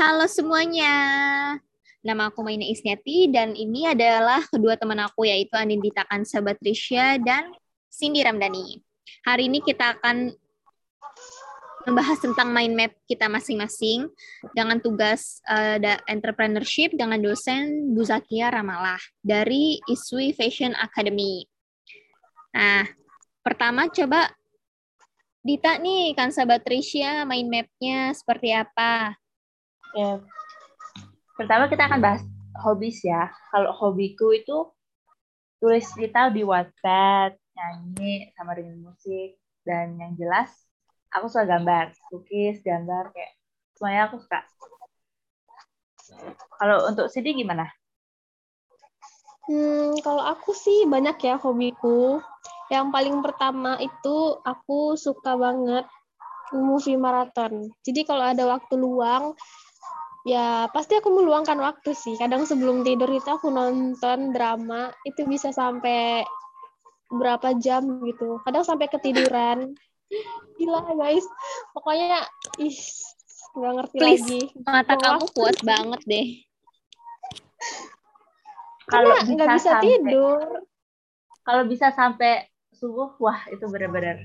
Halo semuanya. Nama aku Maina Isneti dan ini adalah kedua teman aku yaitu Anindita Kansa Batrisya dan Cindy Ramdhani. Hari ini kita akan membahas tentang mind map kita masing-masing dengan tugas uh, entrepreneurship dengan dosen Bu Zakia Ramalah dari Iswi Fashion Academy. Nah, pertama coba Dita nih, Kansa Batrisya mind map-nya seperti apa? Ya. Pertama kita akan bahas hobis ya. Kalau hobiku itu tulis cerita di Wattpad, nyanyi sama dengan musik dan yang jelas aku suka gambar, lukis, gambar kayak semuanya aku suka. Kalau untuk Sidi gimana? Hmm, kalau aku sih banyak ya hobiku. Yang paling pertama itu aku suka banget movie marathon. Jadi kalau ada waktu luang, ya pasti aku meluangkan waktu sih. Kadang sebelum tidur itu aku nonton drama itu bisa sampai berapa jam gitu. Kadang sampai ketiduran. Gila guys. Pokoknya ih nggak ngerti Please, lagi. Mata Kalo kamu kuat banget deh. Kalau nggak bisa, bisa tidur. Kalau bisa sampai subuh, wah itu benar-benar.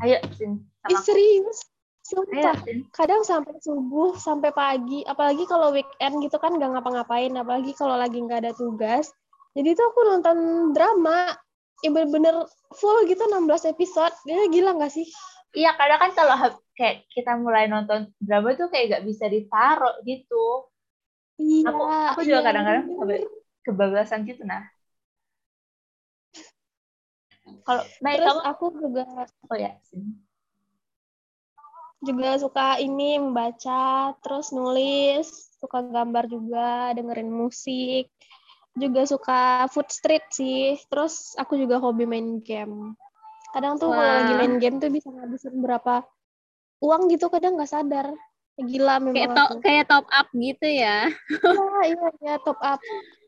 Ayo, Sin. Ih, serius Sumpah, kadang sampai subuh, sampai pagi, apalagi kalau weekend gitu kan nggak ngapa-ngapain, apalagi kalau lagi nggak ada tugas. Jadi tuh aku nonton drama, yang bener-bener full gitu 16 episode. Ya gila nggak sih? Iya, kadang kan kalau kayak kita mulai nonton drama tuh kayak nggak bisa ditaruh gitu. Iya. Aku, aku juga iya, kadang-kadang kebablasan gitu nah. Kalau nah, Terus kamu aku juga oh ya, juga suka ini membaca, terus nulis, suka gambar juga, dengerin musik, juga suka food street sih. Terus aku juga hobi main game. Kadang tuh kalau lagi main game tuh bisa ngabisin berapa uang gitu, kadang nggak sadar. Gila memang kayak, to aku. kayak top up gitu ya. Iya, iya, iya, top up.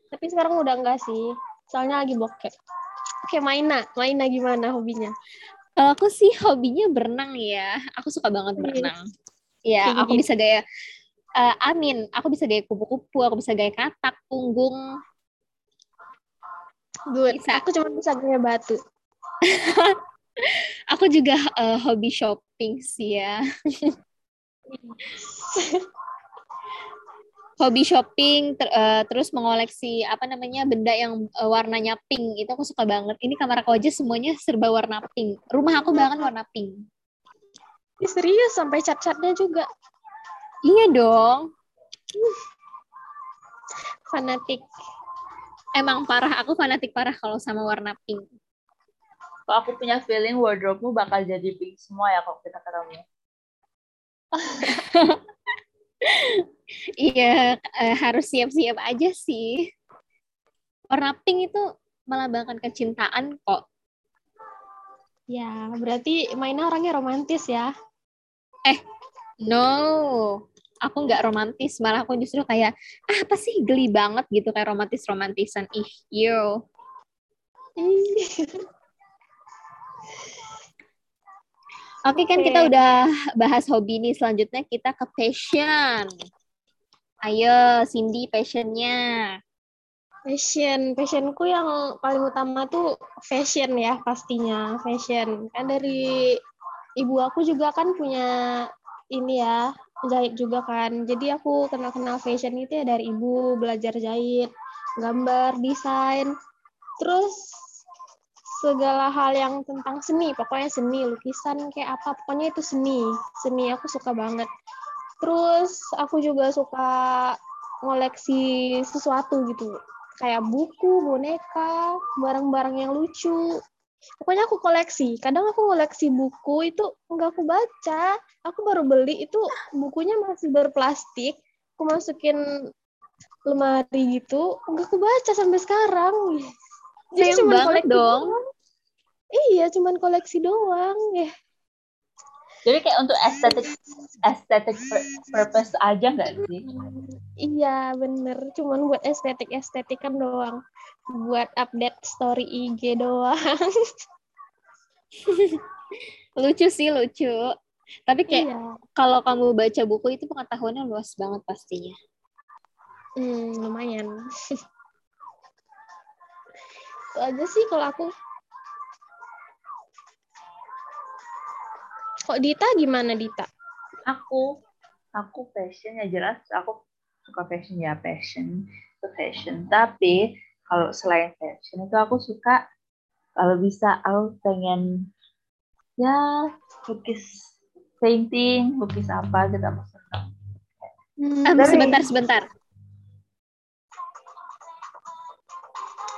Tapi sekarang udah enggak sih. Soalnya lagi bokeh. Oke, Maina. Maina gimana hobinya? Kalau aku sih hobinya berenang ya. Aku suka banget berenang. Ya, aku bisa gaya uh, amin, aku bisa gaya kupu-kupu, aku bisa gaya katak, punggung. Good. Bisa. Aku cuma bisa gaya batu. aku juga uh, hobi shopping sih ya. hobi shopping ter, uh, terus mengoleksi apa namanya benda yang uh, warnanya pink itu aku suka banget. Ini kamar aku aja semuanya serba warna pink. Rumah aku banget warna pink. Ini serius sampai cat-catnya juga. Iya dong. Fanatik. Emang parah aku fanatik parah kalau sama warna pink. Kok aku punya feeling wardrobe-mu bakal jadi pink semua ya kalau kita ketemu Iya, uh, harus siap-siap aja sih. Warna pink itu melambangkan kecintaan kok. Ya, berarti mainnya orangnya romantis ya? Eh, no. Aku nggak romantis, malah aku justru kayak, ah, apa sih geli banget gitu kayak romantis-romantisan. Ih, yo. Oke kan kita udah bahas hobi nih, selanjutnya kita ke passion. Ayo, Cindy, passionnya. Passion, passionku yang paling utama tuh fashion ya pastinya, fashion. Kan dari ibu aku juga kan punya ini ya, jahit juga kan. Jadi aku kenal-kenal fashion itu ya dari ibu, belajar jahit, gambar, desain. Terus segala hal yang tentang seni pokoknya seni lukisan kayak apa pokoknya itu seni seni aku suka banget. Terus aku juga suka ngoleksi sesuatu gitu kayak buku boneka barang-barang yang lucu. Pokoknya aku koleksi. Kadang aku koleksi buku itu nggak aku baca. Aku baru beli itu bukunya masih berplastik. Aku masukin lemari gitu nggak aku baca sampai sekarang. Jadi cuma koleksi dong. Doang. Iya, cuman koleksi doang ya. Jadi kayak untuk estetik estetik purpose aja nggak sih? Iya bener, cuman buat estetik estetikan doang, buat update story IG doang. lucu sih lucu. Tapi kayak Iya. kalau kamu baca buku itu pengetahuannya luas banget pastinya. Hmm, lumayan. Itu aja sih kalau aku. Kok Dita gimana Dita? Aku, aku passion ya jelas. Aku suka fashion ya passion, itu fashion. Tapi kalau selain fashion itu aku suka kalau bisa aku pengen ya lukis painting, lukis apa gitu aku senang. Hmm, sebentar, sebentar.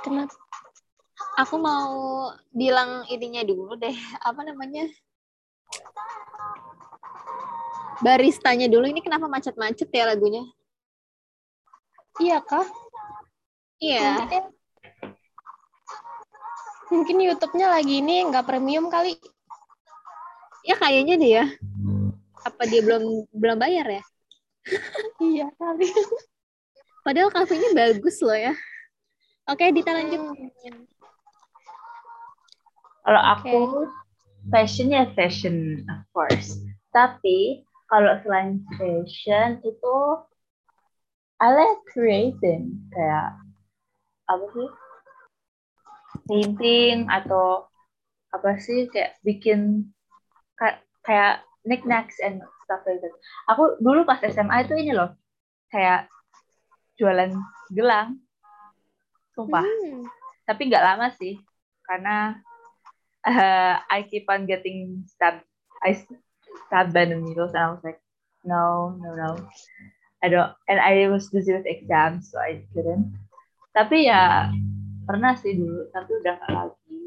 kenapa? Aku mau bilang ininya dulu deh. Apa namanya? Baristanya dulu. Ini kenapa macet-macet ya lagunya? Iya kah? Iya. Mungkin, mungkin YouTube-nya lagi ini nggak premium kali. Ya kayaknya ya. Apa dia belum belum bayar ya? Iya kali. Padahal kafenya bagus loh ya. Oke, Dita lanjut. Hmm. Kalau aku fashion ya fashion of course. Tapi kalau selain fashion itu I like creating kayak apa sih painting atau apa sih kayak bikin kayak kayak knickknacks and stuff like that. Aku dulu pas SMA itu ini loh kayak jualan gelang, sumpah Hmm. tapi nggak lama sih karena uh, I keep on getting stabbed I stabbed by the needles and I was like no no no I don't and I was busy with exams so I didn't tapi ya pernah sih dulu tapi udah nggak lagi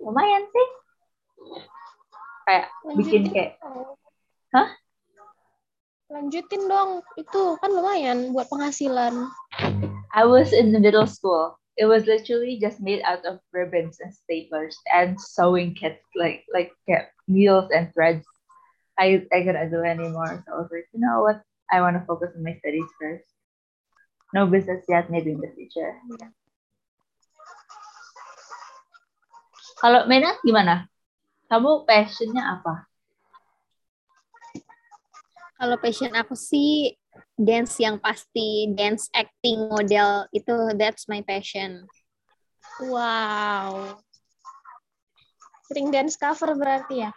lumayan sih kayak bikin Lanjutin kayak dong. Hah? Lanjutin dong. Itu kan lumayan buat penghasilan. I was in the middle school. It was literally just made out of ribbons and staplers and sewing kits, like like needles and threads. I I couldn't do anymore. So I was like, you know what? I want to focus on my studies first. No business yet, maybe in the future. Kalau Mena gimana? Kamu passionnya apa? Kalau passion aku sih dance yang pasti, dance acting model itu that's my passion. Wow. Sering dance cover berarti ya?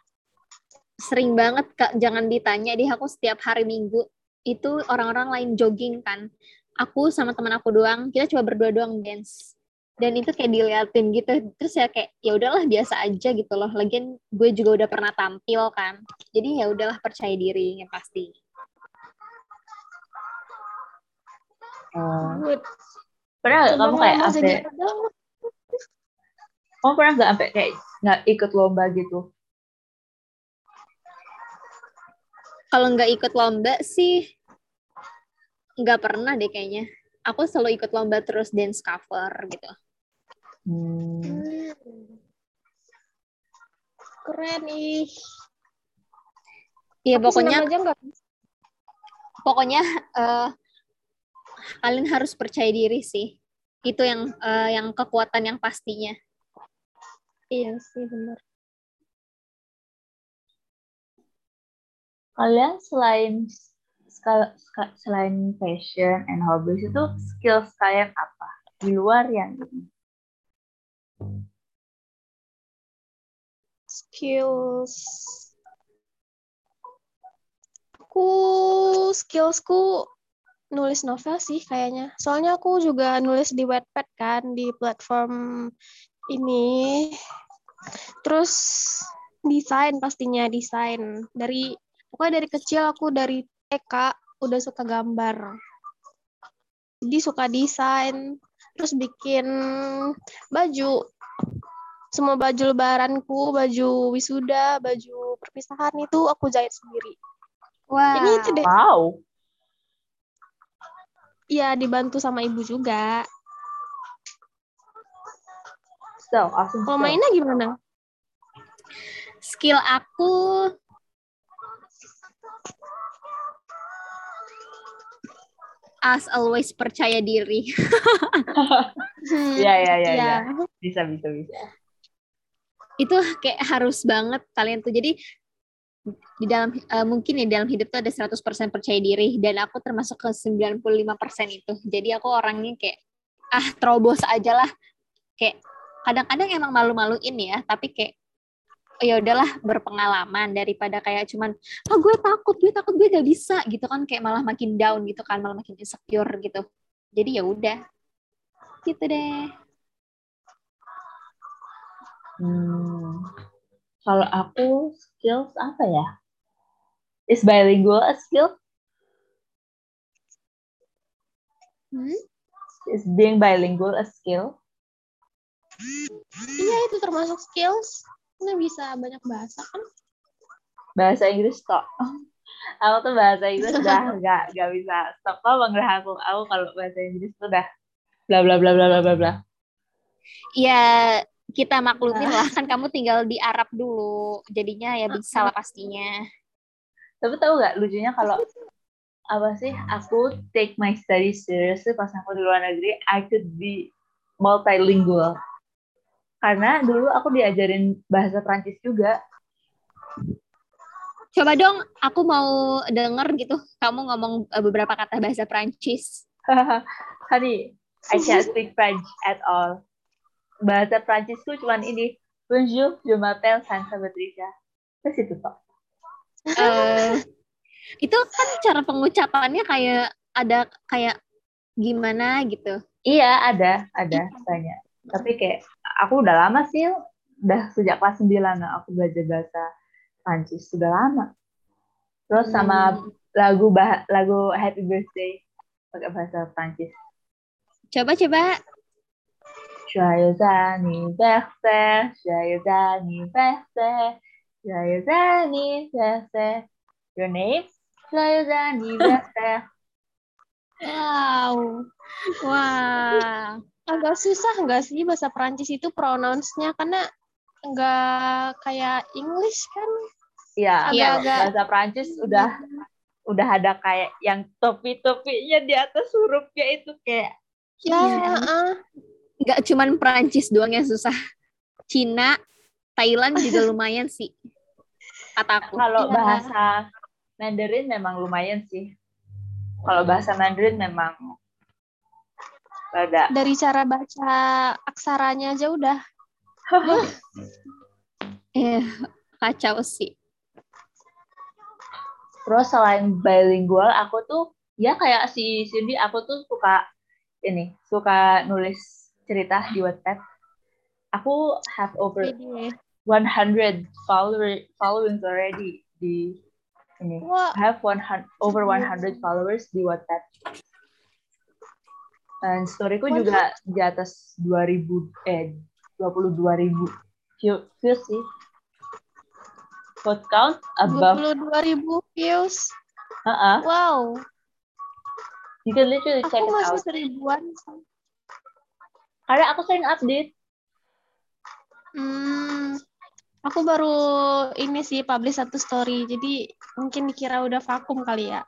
Sering banget Kak, jangan ditanya deh aku setiap hari Minggu itu orang-orang lain jogging kan. Aku sama teman aku doang, kita cuma berdua doang dance. Dan itu kayak diliatin gitu. Terus ya kayak ya udahlah biasa aja gitu loh. Lagian gue juga udah pernah tampil kan. Jadi ya udahlah percaya diri yang pasti. Oh. Pernah Coba kamu kayak sampai dong. kamu pernah nggak sampai kayak nggak ikut lomba gitu? Kalau nggak ikut lomba sih nggak pernah deh kayaknya. Aku selalu ikut lomba terus dance cover gitu. Hmm. Keren ih. Iya pokoknya aja pokoknya eh, kalian harus percaya diri sih. Itu yang eh, yang kekuatan yang pastinya. Iya sih benar. Kalian selain selain passion and hobbies itu skills kalian apa di luar yang ini? Skills. Aku skillsku nulis novel sih kayaknya. Soalnya aku juga nulis di Wattpad kan di platform ini. Terus desain pastinya desain. Dari pokoknya dari kecil aku dari TK udah suka gambar. Jadi suka desain, terus bikin baju. Semua baju lebaranku, baju wisuda, baju perpisahan itu aku jahit sendiri. Wah. Ini itu deh. Wow. Iya, dibantu sama ibu juga. So, awesome. Kalau mainnya gimana? skill aku as always percaya diri. Hmm, Iya, iya, iya, iya. iya. Bisa, bisa, bisa. itu kayak harus banget kalian tuh. Jadi di dalam uh, mungkin ya dalam hidup tuh ada 100% percaya diri dan aku termasuk ke 95% itu. Jadi aku orangnya kayak ah terobos aja lah. Kayak kadang-kadang emang malu-maluin ya, tapi kayak ya udahlah berpengalaman daripada kayak cuman oh gue takut, gue takut gue gak bisa gitu kan kayak malah makin down gitu kan, malah makin insecure gitu. Jadi ya udah. Gitu deh. Hmm. Kalau aku skills apa ya? Is bilingual a skill? Hmm? Is being bilingual a skill? Iya itu termasuk skills. Nggak bisa banyak bahasa kan? Bahasa Inggris kok. aku tuh bahasa Inggris udah gak, gak bisa stop apa bang aku aku kalau bahasa Inggris tuh udah bla bla bla bla bla bla bla. Ya kita maklumin lah kan kamu tinggal di Arab dulu jadinya ya bisa lah pastinya tapi tahu nggak lucunya kalau apa sih aku take my study seriously pas aku di luar negeri I could be multilingual karena dulu aku diajarin bahasa Prancis juga. Coba dong aku mau denger gitu kamu ngomong eh, beberapa kata bahasa Prancis honey I can't speak French at all. Bahasa Prancisku cuma ini. Bonjour je m'appelle Sansa Patricia. Terus itu kok uh, itu kan cara pengucapannya kayak ada kayak gimana gitu. Iya ada ada banyak tapi kayak aku udah lama sih udah sejak kelas 9 aku belajar bahasa Prancis sudah lama terus sama hmm. lagu bah lagu Happy Birthday pakai bahasa Prancis coba coba Joyeux anniversaire, joyeux anniversaire, joyeux anniversaire. Your name? Joyeux anniversaire. Wow. Wah. Agak susah nggak sih bahasa Prancis itu pronounce-nya karena nggak kayak English kan? Iya, iya. bahasa Prancis udah udah ada kayak yang topi-topinya di atas hurufnya itu kayak ya, uh, nggak cuman Perancis doang yang susah. Cina, Thailand juga lumayan sih. Kataku. Kalau ya. bahasa Mandarin memang lumayan sih. Kalau bahasa Mandarin memang ada. Dari cara baca aksaranya aja udah. eh, kacau sih. Terus selain bilingual, aku tuh ya kayak si Cindy, aku tuh suka ini, suka nulis cerita di Wattpad. Aku have over 100 follower followings already di ini. I have 100 over 100 followers di Wattpad. Dan storyku juga di atas 2000 eh 22.000 view, views sih. Vote count above 22.000 views. Uh -uh. Wow. You can literally check Aku it out. masih seribuan. Karena aku sering update. Hmm, aku baru ini sih publish satu story, jadi mungkin dikira udah vakum kali ya.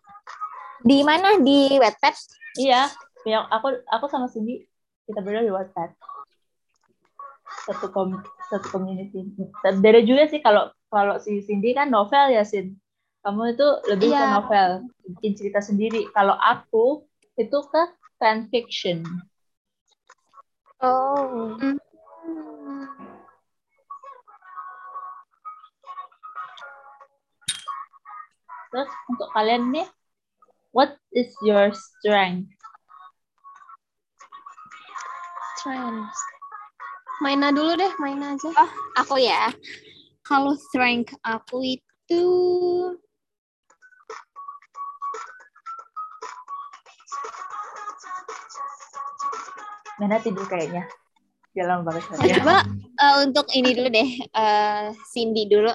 Di mana? Di Wattpad? Iya, yang aku aku sama Cindy kita berdua di Wattpad. Satu kom satu community. Beda juga sih kalau kalau si Cindy kan novel ya, Sin. Kamu itu lebih iya. ke novel, bikin cerita sendiri. Kalau aku itu ke fan fiction. Oh. Hmm. Terus untuk kalian nih, what is your strength? Strength. Maina dulu deh, Maina aja. Oh, aku ya. Kalau strength aku itu Mana tidur kayaknya. Jalan banget. Oh, coba uh, untuk ini dulu deh, uh, Cindy dulu.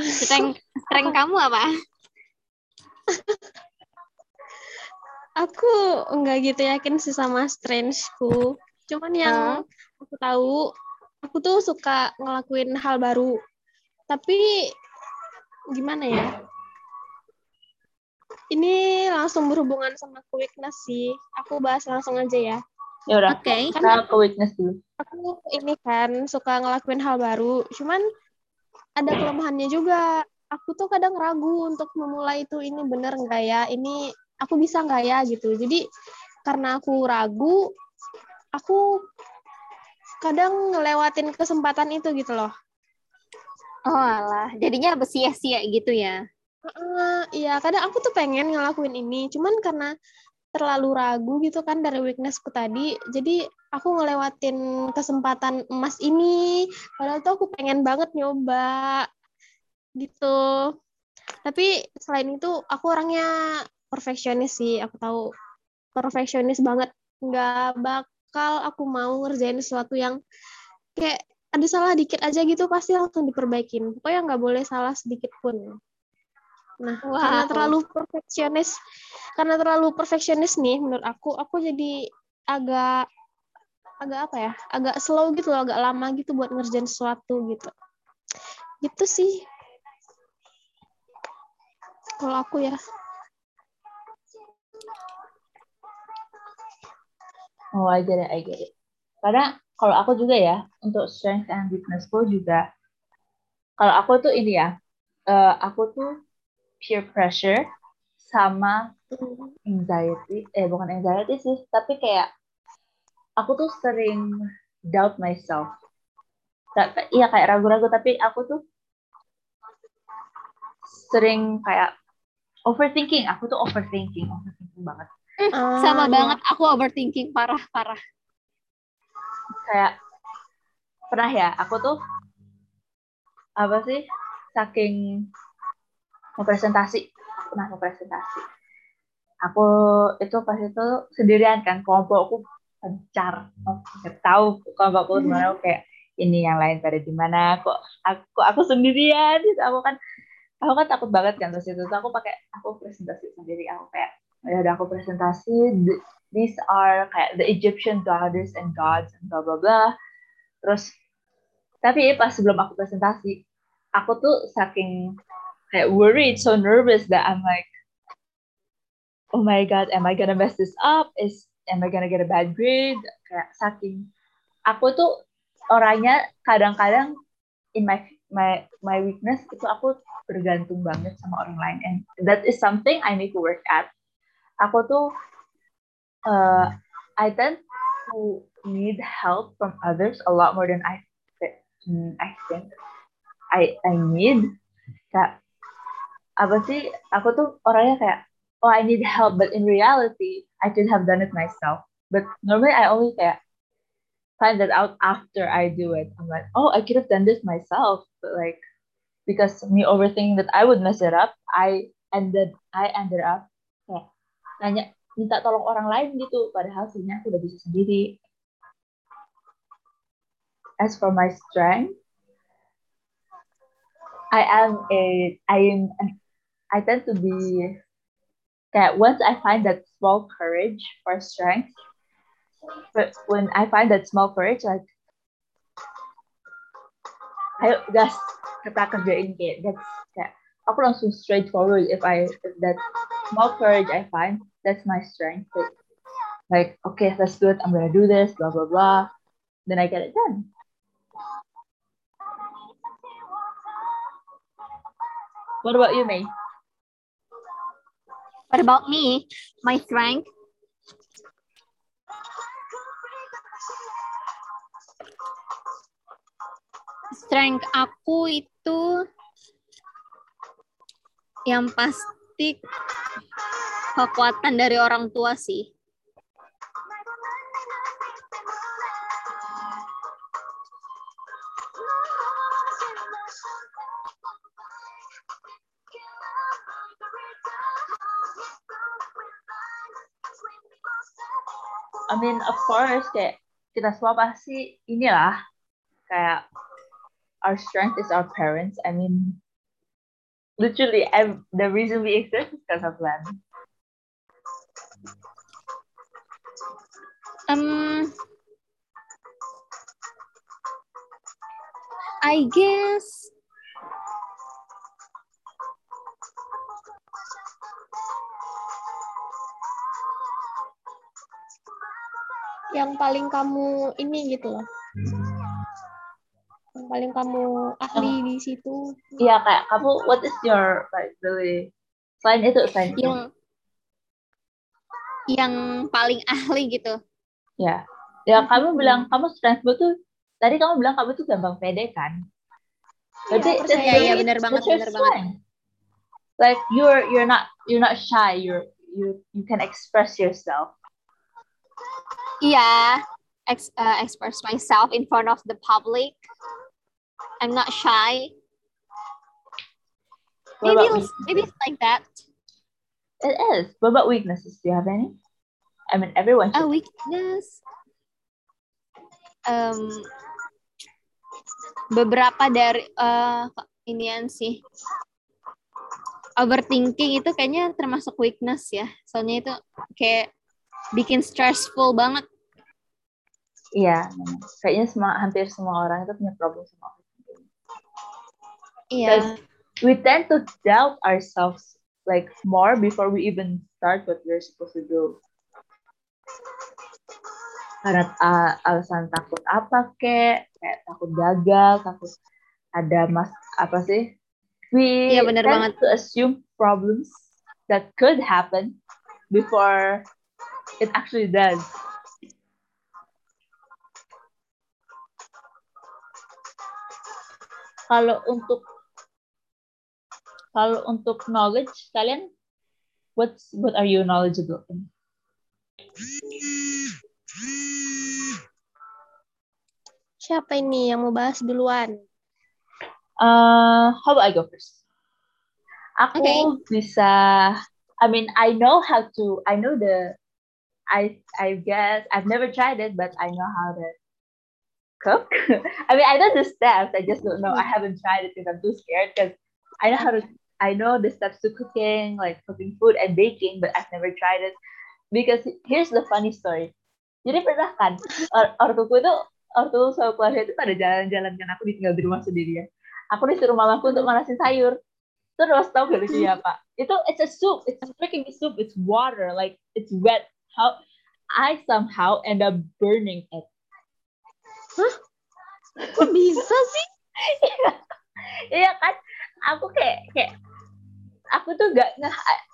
Strength, strength kamu apa? aku enggak gitu yakin sih sama strengthku. Cuman yang uh. aku tahu, aku tuh suka ngelakuin hal baru. Tapi gimana ya? Ini langsung berhubungan sama weakness sih. Aku bahas langsung aja ya. Ya udah. Oke. Okay. Kan ke weakness dulu. Aku ini kan suka ngelakuin hal baru, cuman ada kelemahannya juga. aku tuh kadang ragu untuk memulai itu ini bener nggak ya ini aku bisa nggak ya gitu jadi karena aku ragu aku kadang ngelewatin kesempatan itu gitu loh Oh alah, jadinya sia-sia gitu ya. Uh, iya, kadang aku tuh pengen ngelakuin ini, cuman karena terlalu ragu gitu kan dari weaknessku tadi, jadi aku ngelewatin kesempatan emas ini. Padahal tuh aku pengen banget nyoba gitu. Tapi selain itu aku orangnya perfeksionis sih, aku tahu. Perfeksionis banget. Nggak bakal aku mau ngerjain sesuatu yang kayak ada salah dikit aja gitu pasti langsung diperbaikin. Pokoknya nggak boleh salah sedikit pun. Nah wow. karena terlalu perfeksionis karena terlalu perfeksionis nih menurut aku aku jadi agak agak apa ya agak slow gitu loh agak lama gitu buat ngerjain sesuatu gitu. Gitu sih. Kalau aku ya oh I get it I get it. Karena kalau aku juga ya untuk strength and weaknessku juga kalau aku tuh ini ya uh, aku tuh peer pressure sama anxiety eh bukan anxiety sih tapi kayak aku tuh sering doubt myself. Iya kayak ragu-ragu tapi aku tuh sering kayak overthinking aku tuh overthinking overthinking banget uh, sama banget aku overthinking parah parah. Kayak pernah ya aku tuh apa sih saking mau presentasi pernah mau presentasi aku itu pas itu sendirian kan kelompokku pencar. Nggak tahu kelompokku gimana hmm. kayak ini yang lain pada di mana kok aku aku sendirian? Gitu aku kan aku kan takut banget kan terus itu aku pakai aku presentasi sendiri aku kayak ya udah aku presentasi these are kayak the Egyptian goddess and gods and blah blah blah. Terus tapi pas sebelum aku presentasi, aku tuh saking kayak worried, so nervous that I'm like, oh my god, am I gonna mess this up? Is am I gonna get a bad grade? Kayak saking aku tuh orangnya kadang-kadang in my my my weakness itu aku bergantung banget sama orang lain and that is something I need to work at. Aku tuh uh, I tend to need help from others a lot more than I hmm, I think I I need. Kayak apa sih aku tuh orangnya kayak oh I need help but in reality I could have done it myself. But normally I only kayak find that out after I do it. I'm like oh I could have done this myself. But like because me overthinking that I would mess it up I ended I ended up nanya minta tolong orang lain gitu. Padahal sebenarnya aku udah bisa sendiri. As for my strength I am a I am I tend to be that once I find that small courage for strength but when I find that small courage like ayo gas kita kerjain kayak that's kayak aku langsung straightforward if I if that small courage I find that's my strength. Like, like, okay, let's do it. I'm gonna do this, blah blah blah. Then I get it done. What about you, May? What about me? My strength. Strength aku itu yang pasti kekuatan dari orang tua sih. I mean, of course, kayak kita semua pasti inilah kayak our strength is our parents. I mean, literally, the reason we exist is because of them. Um, I guess yang paling kamu ini gitu loh. Yang paling kamu ahli di situ? Iya kayak kamu what is your like really selain itu selain itu Yang yang paling ahli gitu. ya ya kamu bilang kamu stressful tuh tadi kamu bilang kamu tuh gampang pede kan berarti Iya. Iya, iya, really- bener banget, bener banget. like you're you're not you're not shy you're you you can express yourself Iya, ex uh, express myself in front of the public. I'm not shy. What Maybe it's, maybe it's like that. it is what about weaknesses do you have any I mean everyone A weakness. Um, beberapa dari uh, inian sih. Overthinking itu kayaknya termasuk weakness ya. Soalnya itu kayak bikin stressful banget. Iya, kayaknya semua hampir semua orang itu punya problem sama overthinking. Iya. we tend to doubt ourselves like more before we even start what we're supposed to do. Karena uh, alasan takut apa kek, kayak takut gagal, takut ada mas apa sih? We Iya, benar tend banget. to assume problems that could happen before it actually does. Kalau untuk kalau untuk knowledge kalian what's what are you knowledgeable in? Siapa ini yang mau bahas duluan? Uh, how about I go first? Aku Okay. bisa I mean I know how to I know the I I guess I've never tried it but I know how to cook. I mean I know the steps I just don't know I haven't tried it because I'm too scared because I know how to I know the steps to cooking like cooking food and baking but I've never tried it because here's the funny story. Jadi pernah kan or ortuku itu ortu sama keluarga itu pada jalan-jalan kan aku ditinggal di rumah sendirian. Aku disuruh mamaku untuk manasin sayur. Terus tau gak lucunya apa? Itu it's a soup, it's freaking soup, it's water, like it's wet. How I somehow end up burning it. Kok bisa sih? Iya kan? Aku kayak kayak aku tuh gak nge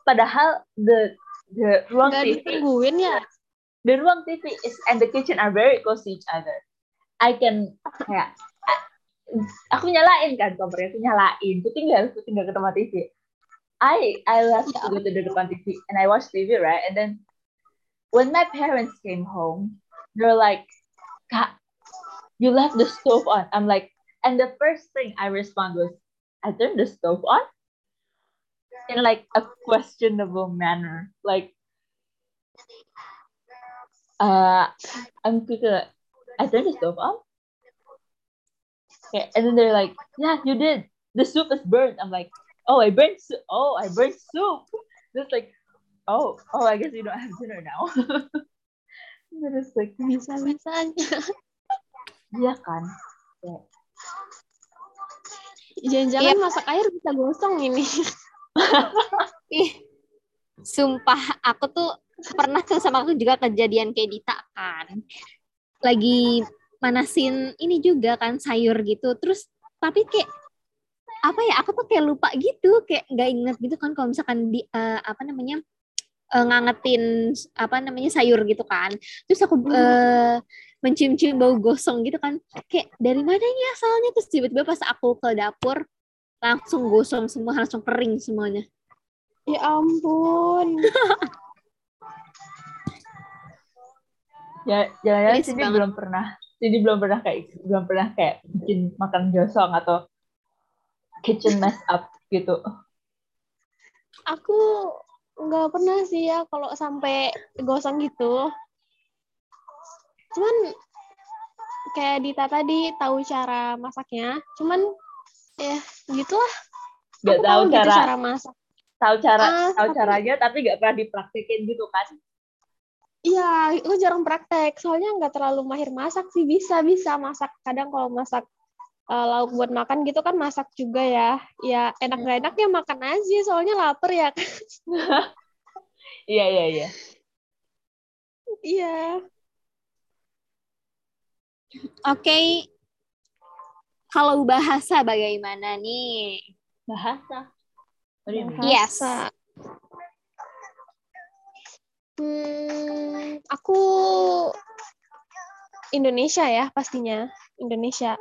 padahal the the ruang Gak TV ditungguin ya? the ruang TV is and the kitchen are very close to each other. I can kayak a- aku nyalain kan kompornya aku nyalain, aku tinggal aku tinggal ke tempat TV. I I love to go to the depan TV and I watch TV right and then when my parents came home they're like Kak you left the stove on I'm like and the first thing I respond was I turned the stove on in like a questionable manner like uh, I'm like, I turned the stove on. Okay, and then they're like, yeah, you did. The soup is burnt. I'm like, oh, I burnt soup. Oh, I burnt soup. Just like, oh, oh, I guess you don't have dinner now. then it's like, Bisa-bisanya. iya kan. Kayak, Jangan-jangan masak air bisa gosong ini. Ih, sumpah aku tuh pernah tuh sama aku juga kejadian kayak Dita kan. Lagi manasin ini juga kan sayur gitu. Terus tapi kayak apa ya? Aku tuh kayak lupa gitu, kayak nggak inget gitu kan kalau misalkan di eh, apa namanya eh, ngangetin apa namanya sayur gitu kan. Terus aku eh, mencium-cium bau gosong gitu kan. Kayak dari mana ini asalnya? Terus tiba-tiba pas aku ke dapur langsung gosong semua, langsung kering semuanya. Ya ampun. ya, jangan-jangan Please sini banget. belum pernah, sini belum pernah kayak, belum pernah kayak bikin makan gosong atau kitchen mess up gitu. Aku nggak pernah sih ya kalau sampai gosong gitu. Cuman kayak Dita tadi tahu cara masaknya. Cuman ya gitulah. Gak Aku tahu tahu gitu cara, cara masak. tahu cara, Ah, tahu caranya, tapi gak pernah dipraktekin gitu kan? Iya, aku jarang praktek. Soalnya nggak terlalu mahir masak sih. Bisa bisa masak. Kadang kalau masak eh, lauk buat makan gitu kan masak juga ya. Ya enak nggak enak ya makan aja. Soalnya lapar ya. Iya, iya, iya. Iya. Oke. Kalau bahasa bagaimana nih? Bahasa. You mean? Yes. Bahasa. Hmm, aku Indonesia ya pastinya Indonesia.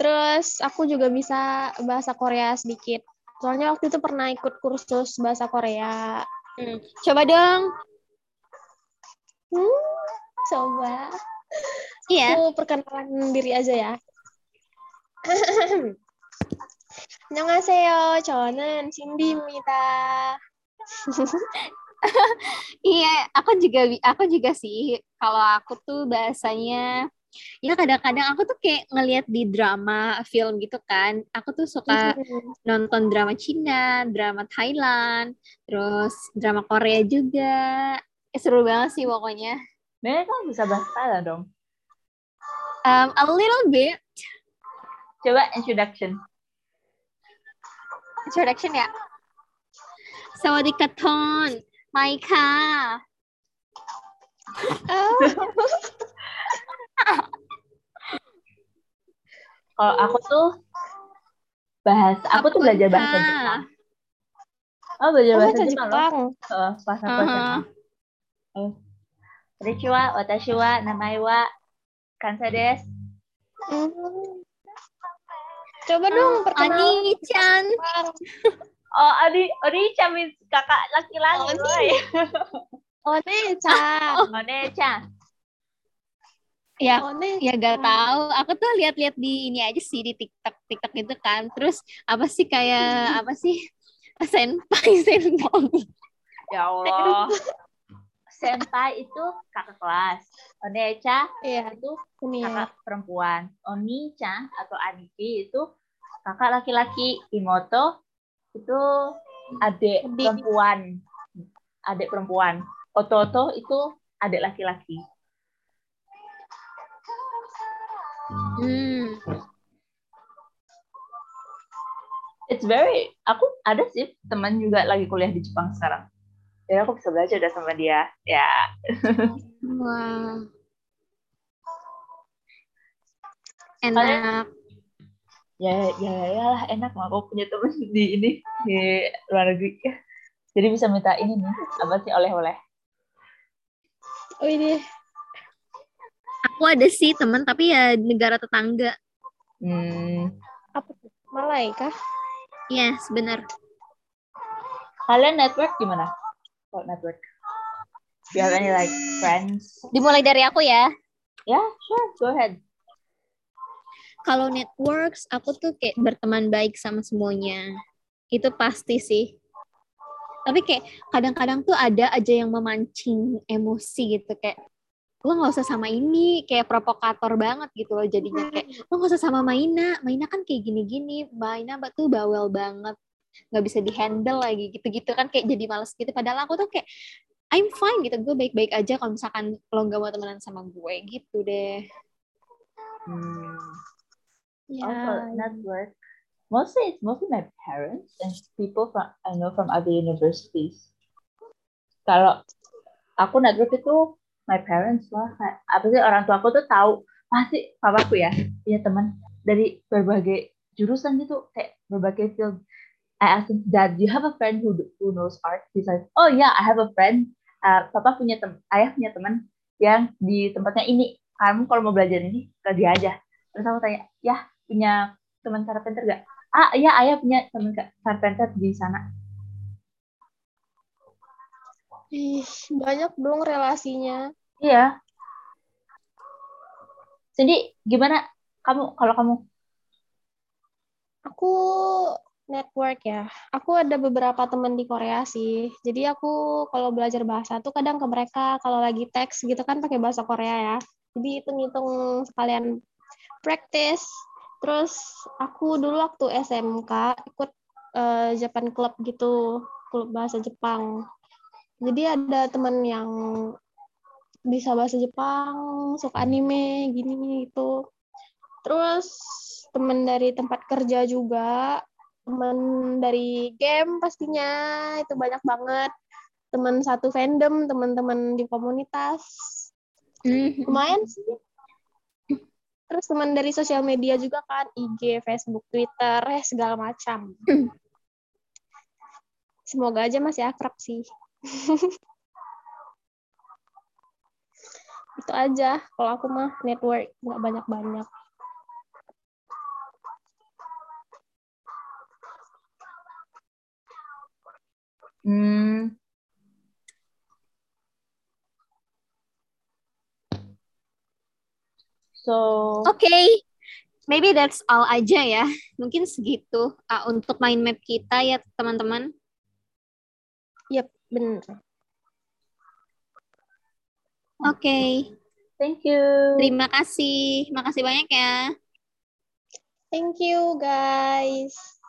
Terus aku juga bisa bahasa Korea sedikit. Soalnya waktu itu pernah ikut kursus bahasa Korea. Hmm, Coba dong. Hmm, coba. Iya. Aku perkenalan diri aja ya. 안녕하세요. 저는 신디입니다. Iya, aku juga bi- aku juga sih. Kalau aku tuh bahasanya ya kadang-kadang aku tuh kayak ngelihat di drama, film gitu kan. Aku tuh suka nonton drama Cina, drama Thailand, terus drama Korea juga. Eh, seru banget sih pokoknya. Bener kamu bisa bahasa Thailand dong. Um, a little bit Coba introduction. introduction ya. Sawadee ton, Maika. Oh, Kalau aku tuh bahasa, aku tuh belajar bahasa Jepang. Oh, belajar oh bahasa bahasa Jepang. Jepang. Uh, pas aku Uh-huh. SMA. Oh. Konnichiwa, watashi wa, namai wa, kansa desu. Hmm. Coba dong perkenalan. Ani-chan. Oh, Adi, Odi-chan means kakak laki-laki. Oni. woy. One-chan. One-chan. Ya, One. ya gak tahu. Aku tuh lihat-lihat di ini aja sih di TikTok, TikTok itu kan. Terus apa sih kayak apa sih? Senpai, senpai. Ya Allah. Senpai itu kakak kelas. Onecha Iya, itu ini ya. kakak perempuan. Oni-chan atau Aniki itu kakak laki-laki. Imoto itu adik perempuan. Adik perempuan. Ototo itu adik laki-laki. Hmm. It's very, aku ada sih teman juga lagi kuliah di Jepang sekarang. Jadi aku bisa belajar udah sama dia. Ya, Wah. Enak. Ya, ya, ya lah enak lah aku punya teman di ini di luar negeri. Jadi bisa minta ini nih, apa sih oleh-oleh. Oh ini. Aku ada sih teman tapi ya negara tetangga. Hmm, Apa tuh? Malay kah? Yes, benar. kalian network gimana? Kalau network? Do you have any like friends? Dimulai dari aku ya. Ya, sure, go ahead. Kalau networks, aku tuh kayak berteman baik sama semuanya. Itu pasti sih. Tapi kayak kadang-kadang tuh ada aja yang memancing emosi gitu kayak lo nggak usah sama ini kayak provokator banget gitu loh jadinya kayak lo nggak usah sama Maina Maina kan kayak gini-gini Maina tuh bawel banget nggak bisa dihandle lagi gitu-gitu kan kayak jadi males gitu padahal aku tuh kayak I'm fine gitu gue baik-baik aja kalau misalkan lo nggak mau temenan sama gue gitu deh Hmm. Ya. Also, network. Mostly, it's mostly my parents and people from I know from other universities. Kalau aku network itu my parents lah. Kayak, apa sih orang tua aku tuh tahu pasti papaku ya punya teman dari berbagai jurusan gitu kayak berbagai field. I asked him, Dad, do you have a friend who who knows art? He said, Oh yeah, I have a friend. Uh, papa punya tem ayah punya teman yang di tempatnya ini. Kamu kalau mau belajar ini ke dia aja. Terus aku tanya, ya punya teman carpenter gak? Ah iya ayah punya teman carpenter di sana. Ih, banyak dong relasinya. Iya. Jadi gimana kamu kalau kamu? Aku network ya. Aku ada beberapa teman di Korea sih. Jadi aku kalau belajar bahasa tuh kadang ke mereka kalau lagi teks gitu kan pakai bahasa Korea ya. Jadi hitung-hitung sekalian practice. Terus aku dulu waktu SMK ikut eh, Japan Club gitu, klub bahasa Jepang. Jadi ada teman yang bisa bahasa Jepang, suka anime, gini gitu. Terus teman dari tempat kerja juga, teman dari game pastinya itu banyak banget. Teman satu fandom, teman-teman di komunitas. Mhm. Lumayan sih. Terus teman dari sosial media juga kan, IG, Facebook, Twitter, eh segala macam. Semoga aja masih akrab sih. Itu aja. Kalau aku mah network nggak banyak-banyak. Hmm. So, Oke, maybe that's all aja ya. Mungkin segitu uh, untuk mind map kita ya teman-teman. Yep, bener. Oke, thank you. terima kasih. Makasih banyak ya. Thank you guys.